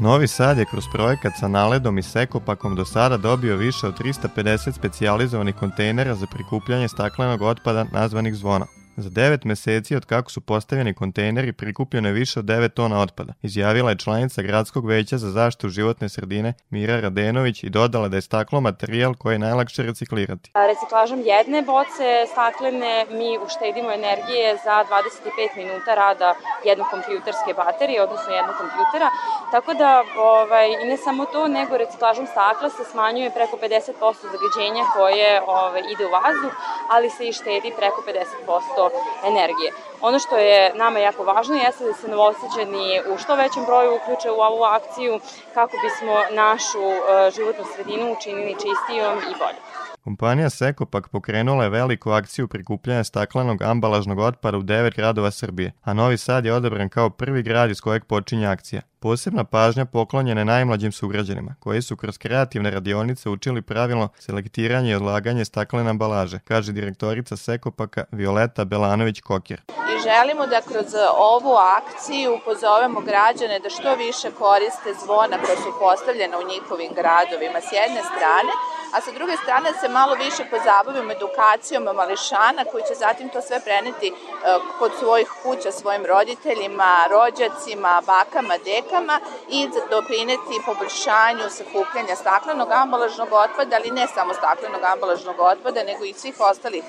Novi Sad je kroz projekat sa naledom i sekopakom do sada dobio više od 350 specijalizovanih kontejnera za prikupljanje staklenog otpada nazvanih zvona. Za 9 meseci od kako su postavljeni kontejneri prikupljeno je više od 9 tona otpada, izjavila je članica Gradskog veća za zaštitu životne sredine Mira Radenović i dodala da je staklo materijal koji je najlakše reciklirati. Reciklažom jedne boce staklene mi uštedimo energije za 25 minuta rada jednog kompjuterske baterije, odnosno jednog kompjutera, tako da ovaj, i ne samo to, nego reciklažom stakla se smanjuje preko 50% zagađenja koje ovaj, ide u vazduh, ali se i štedi preko 50% energije. Ono što je nama jako važno jeste da se novoseđeni u što većem broju uključe u ovu akciju kako bismo našu e, životnu sredinu učinili čistijom i boljom. Kompanija Sekopak pokrenula je veliku akciju prikupljanja staklenog ambalažnog otpada u devet gradova Srbije, a Novi Sad je odabran kao prvi grad iz kojeg počinje akcija. Posebna pažnja poklonjena je najmlađim sugrađanima, koji su kroz kreativne radionice učili pravilno selektiranje i odlaganje staklene ambalaže, kaže direktorica Sekopaka Violeta Belanović-Kokir. Želimo da kroz ovu akciju pozovemo građane da što više koriste zvona koja su postavljena u njihovim gradovima s jedne strane, a sa druge strane se malo više pozabavimo edukacijom mališana koji će zatim to sve preneti kod svojih kuća svojim roditeljima, rođacima, bakama, dekama i doprineti poboljšanju sakupljanja staklenog ambalažnog otpada, ali ne samo staklenog ambalažnog otpada, nego i svih ostalih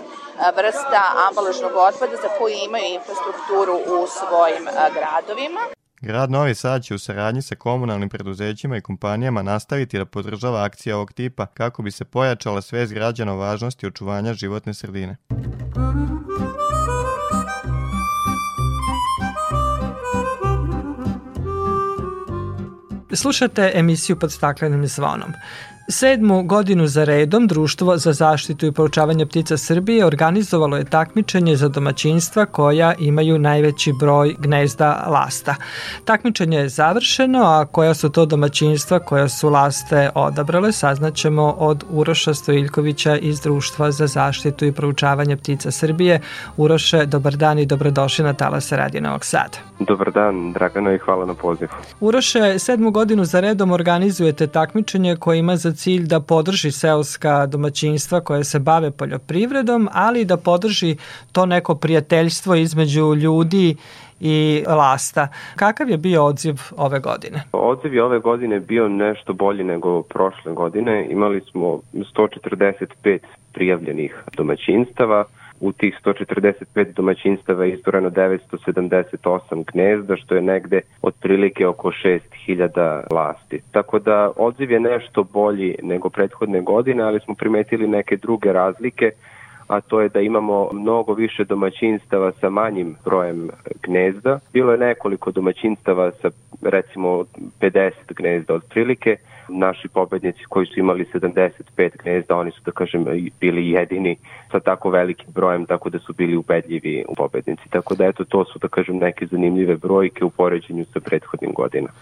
vrsta ambalažnog otpada za koji imaju infrastrukturu u svojim gradovima. Grad Novi Sad će u saradnji sa komunalnim preduzećima i kompanijama nastaviti da podržava akcije ovog tipa kako bi se pojačala svest građana o važnosti očuvanja životne sredine. Slušate emisiju pod staklenim zvonom. Sedmu godinu za redom Društvo za zaštitu i proučavanje ptica Srbije organizovalo je takmičenje za domaćinstva koja imaju najveći broj gnezda lasta. Takmičenje je završeno, a koja su to domaćinstva koja su laste odabrale saznaćemo od Uroša Stojiljkovića iz Društva za zaštitu i proučavanje ptica Srbije. Uroše, dobar dan i dobrodošli na Talasa Radio Novog Sada. Dobar dan, Dragano, i hvala na pozivu. Uroše, sedmu godinu za redom organizujete takmičenje koje ima za cilj da podrži seoska domaćinstva koje se bave poljoprivredom, ali da podrži to neko prijateljstvo između ljudi i lasta. Kakav je bio odziv ove godine? Odziv je ove godine bio nešto bolji nego prošle godine. Imali smo 145 prijavljenih domaćinstava, u tih 145 domaćinstava je istoreno 978 gnezda, što je negde otprilike oko 6000 lasti. Tako da odziv je nešto bolji nego prethodne godine, ali smo primetili neke druge razlike a to je da imamo mnogo više domaćinstava sa manjim brojem gnezda. Bilo je nekoliko domaćinstava sa recimo 50 gnezda otprilike, naši pobednici koji su imali 75 gnezda, oni su da kažem bili jedini sa tako velikim brojem, tako da su bili ubedljivi u pobednici. Tako da eto to su da kažem neke zanimljive brojke u poređenju sa prethodnim godinama.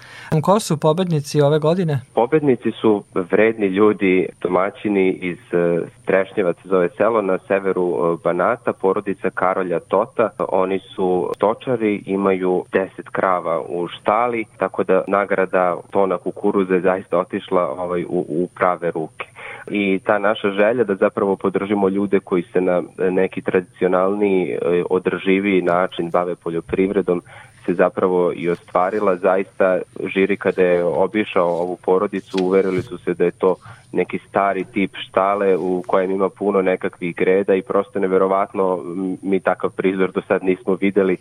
Ko su pobednici ove godine? Pobednici su vredni ljudi, domaćini iz e, Trešnjevac zove selo na severu e, Banata, porodica Karolja Tota. Oni su stočari, imaju 10 krava u štali, tako da nagrada tona kukuruza je zaista otišla ovaj, u, u prave ruke. I ta naša želja da zapravo podržimo ljude koji se na neki tradicionalni, e, održiviji način bave poljoprivredom se zapravo i ostvarila. Zaista žiri kada je obišao ovu porodicu uverili su se da je to neki stari tip štale u kojem ima puno nekakvih greda i prosto neverovatno mi takav prizor do sad nismo videli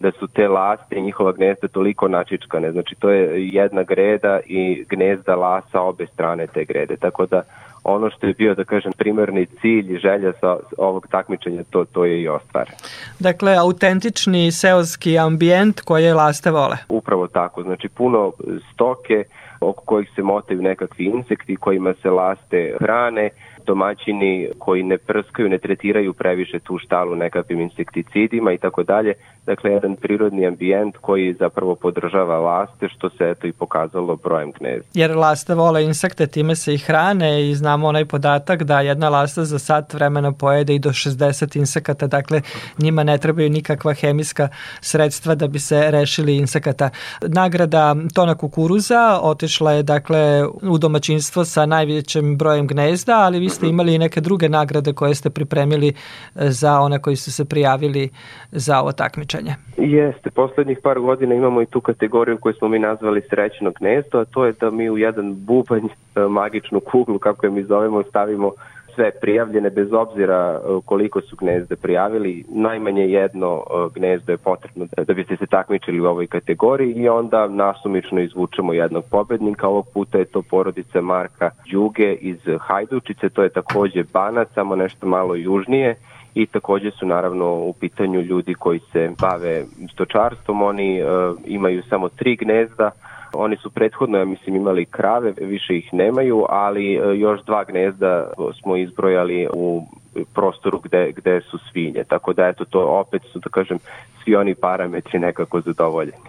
da su te laste i njihova gnezda toliko načičkane. Znači to je jedna greda i gnezda lasa obe strane te grede. Tako da ono što je bio, da kažem, primarni cilj i želja sa ovog takmičenja, to, to je i ostvare. Dakle, autentični seoski ambijent koje laste vole. Upravo tako, znači puno stoke oko kojih se motaju nekakvi insekti kojima se laste hrane, domaćini koji ne prskaju, ne tretiraju previše tu štalu nekakvim insekticidima i tako dalje. Dakle, jedan prirodni ambijent koji zapravo podržava laste, što se eto i pokazalo brojem gnezda. Jer laste vole insekte, time se i hrane i znamo onaj podatak da jedna lasta za sat vremena pojede i do 60 insekata, dakle njima ne trebaju nikakva hemijska sredstva da bi se rešili insekata. Nagrada tona kukuruza otišla je dakle u domaćinstvo sa najvećim brojem gnezda, ali vi ste imali i neke druge nagrade koje ste pripremili za one koji su se prijavili za ovo takmičenje. Jeste, poslednjih par godina imamo i tu kategoriju koju smo mi nazvali srećno gnezdo, a to je da mi u jedan bubanj, e, magičnu kuglu, kako je mi zovemo, stavimo sve prijavljene bez obzira e, koliko su gnezde prijavili. Najmanje jedno e, gnezdo je potrebno da, da biste se takmičili u ovoj kategoriji i onda nasumično izvučemo jednog pobednika. Ovog puta je to porodica Marka Đuge iz Hajdučice, to je takođe Banac, samo nešto malo južnije i takođe su naravno u pitanju ljudi koji se bave stočarstvom, oni uh, imaju samo tri gnezda, Oni su prethodno, ja mislim, imali krave, više ih nemaju, ali e, još dva gnezda smo izbrojali u prostoru gde, gde su svinje. Tako da eto to opet su da kažem svi oni parametri nekako zadovoljeni.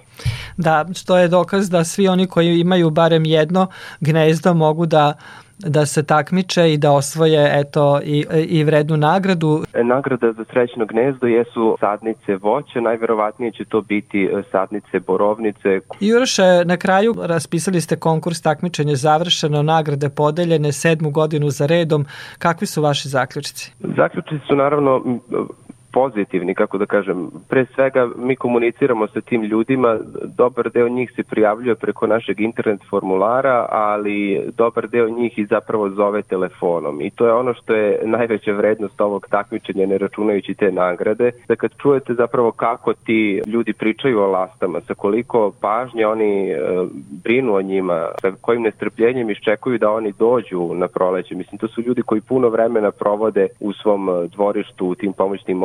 Da, što je dokaz da svi oni koji imaju barem jedno gnezdo mogu da da se takmiče i da osvoje eto i, i vrednu nagradu. Nagrada za srećno gnezdo jesu sadnice voća, najverovatnije će to biti e, sadnice borovnice. Juroše, na kraju raspisali ste konkurs takmičenje završeno, nagrade podeljene sedmu godinu za redom. Kakvi su vaši zaključci? Zaključci su naravno pozitivni, kako da kažem. Pre svega mi komuniciramo sa tim ljudima, dobar deo njih se prijavljuje preko našeg internet formulara, ali dobar deo njih i zapravo zove telefonom. I to je ono što je najveća vrednost ovog takmičenja, ne računajući te nagrade, da kad čujete zapravo kako ti ljudi pričaju o lastama, sa koliko pažnje oni e, brinu o njima, sa kojim nestrpljenjem iščekuju da oni dođu na proleće. Mislim, to su ljudi koji puno vremena provode u svom e, dvorištu, u tim pomoćnim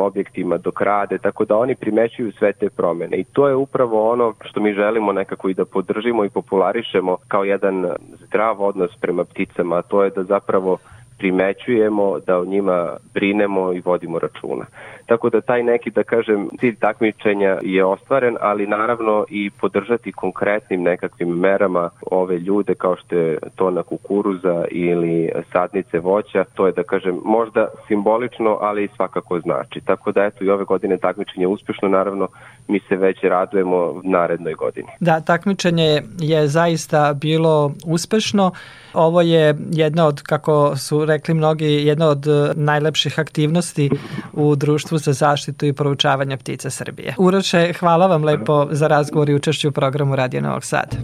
dok rade, tako da oni primećuju sve te promene i to je upravo ono što mi želimo nekako i da podržimo i popularišemo kao jedan zdrav odnos prema pticama, a to je da zapravo primećujemo, da o njima brinemo i vodimo računa. Tako da taj neki, da kažem, cilj takmičenja je ostvaren, ali naravno i podržati konkretnim nekakvim merama ove ljude kao što je tona kukuruza ili sadnice voća, to je da kažem možda simbolično, ali svakako znači. Tako da eto i ove godine takmičenje uspešno, naravno mi se već radujemo narednoj godini. Da, takmičenje je zaista bilo uspešno. Ovo je jedna od, kako su rekli mnogi, jedna od najlepših aktivnosti u društvu za zaštitu i proučavanje ptica Srbije. Uroče, hvala vam lepo za razgovor i učešću u programu Radio Novog Sada.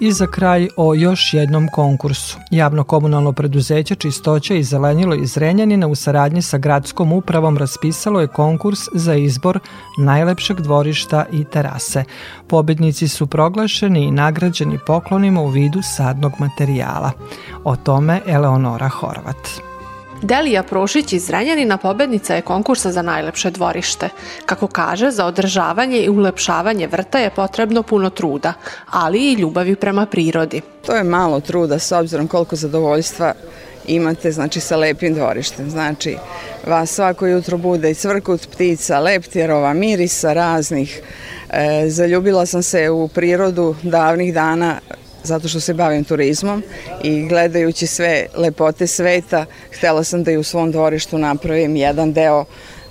I za kraj o još jednom konkursu. Javno komunalno preduzeće Čistoća i zelenilo iz Renjanina u saradnji sa gradskom upravom raspisalo je konkurs za izbor najlepšeg dvorišta i terase. Pobednici su proglašeni i nagrađeni poklonima u vidu sadnog materijala. O tome Eleonora Horvat. Delija Prošić iz Renjanina pobednica je konkursa za najlepše dvorište. Kako kaže, za održavanje i ulepšavanje vrta je potrebno puno truda, ali i ljubavi prema prirodi. To je malo truda s obzirom koliko zadovoljstva imate znači sa lepim dvorištem. Znači vas svako jutro bude i cvrkut ptica, leptjerova, mirisa raznih. E, zaljubila sam se u prirodu davnih dana zato što se bavim turizmom i gledajući sve lepote sveta, htela sam da i u svom dvorištu napravim jedan deo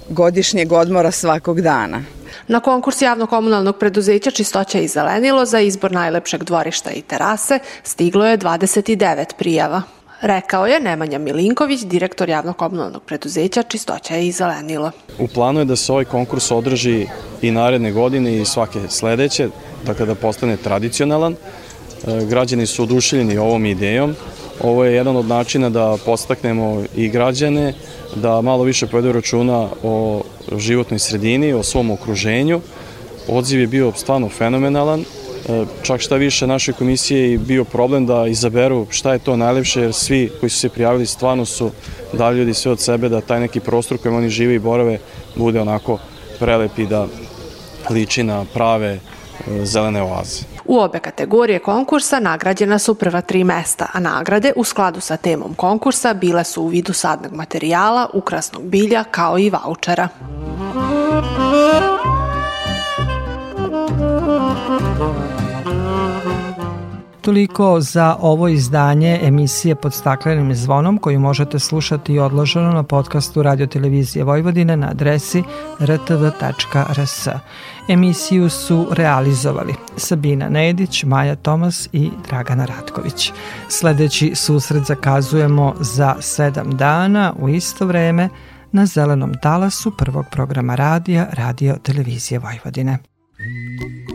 godišnjeg odmora svakog dana. Na konkurs javno-komunalnog preduzeća Čistoća i zelenilo za izbor najlepšeg dvorišta i terase stiglo je 29 prijava. Rekao je Nemanja Milinković, direktor javno-komunalnog preduzeća Čistoća i zelenilo. U planu je da se ovaj konkurs održi i naredne godine i svake sledeće, dakle da postane tradicionalan. E, građani su oduševljeni ovom idejom. Ovo je jedan od načina da postaknemo i građane da malo više povedu računa o životnoj sredini, o svom okruženju. Odziv je bio stvarno fenomenalan. E, čak šta više našoj komisiji je bio problem da izaberu šta je to najlepše, jer svi koji su se prijavili stvarno su dali ljudi sve od sebe da taj neki prostor kojem oni žive i borave bude onako prelep i da liči na prave e, zelene oaze. U obe kategorije konkursa nagrađena su prva tri mesta, a nagrade u skladu sa temom konkursa bile su u vidu sadnog materijala, ukrasnog bilja kao i vaučera. Toliko za ovo izdanje emisije pod staklenim zvonom koju možete slušati i odloženo na podcastu Radio Televizije Vojvodine na adresi rtv.rs. Emisiju su realizovali Sabina Nedić, Maja Tomas i Dragana Ratković. Sledeći susret zakazujemo za sedam dana u isto vreme na zelenom talasu prvog programa radija Radio Televizije Vojvodine. little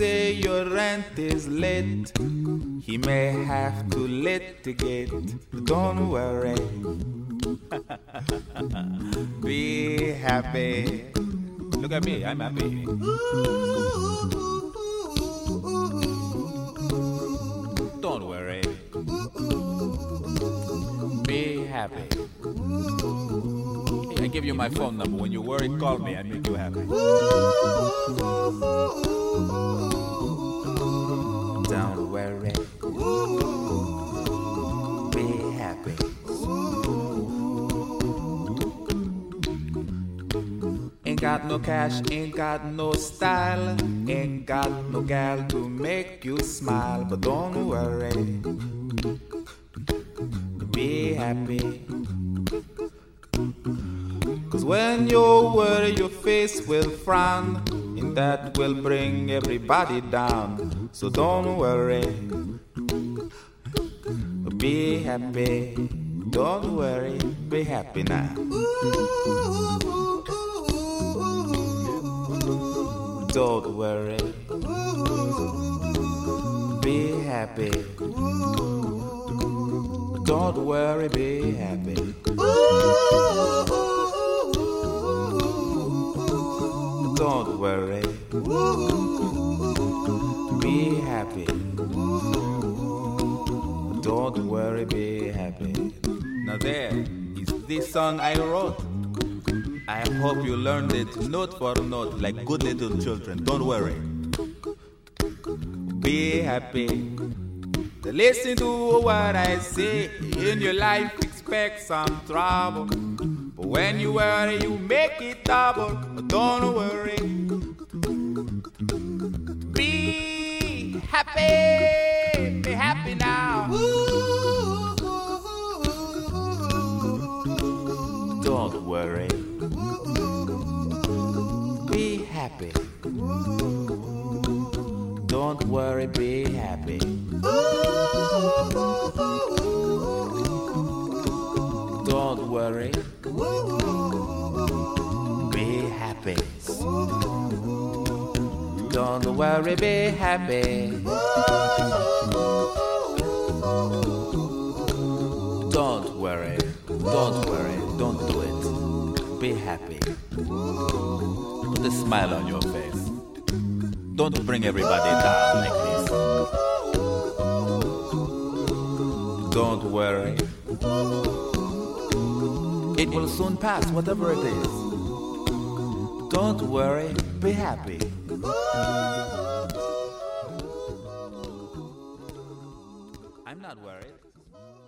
say your rent is late. He may have to litigate. Don't worry. Be happy. Look at me, I'm happy. Don't worry. Be happy. I give you my phone number. When you worry, call me. I make you happy. Don't worry. Be happy. Ain't got no cash, ain't got no style, ain't got no gal to make you smile, but don't worry. Be happy. Cause when you worry, your face will frown, that will bring everybody down. So don't worry. Be happy. Don't worry. Be happy now. Don't worry. Be happy. Don't worry, be happy. Don't worry. Be happy. Don't worry, be happy. Now there is this song I wrote. I hope you learned it note for note like good little children. Don't worry. Be happy. Listen to what I say. In your life, expect some trouble. But when you worry, you make it double. Don't worry. Be happy. Be happy now. Don't worry. Be happy. Don't worry, be happy. Don't worry. Don't worry, be happy. Don't worry. Don't worry. Don't do it. Be happy. Put a smile on your face. Don't bring everybody down like this. Don't worry. It will soon pass, whatever it is. Don't worry, be happy. I'm not worried.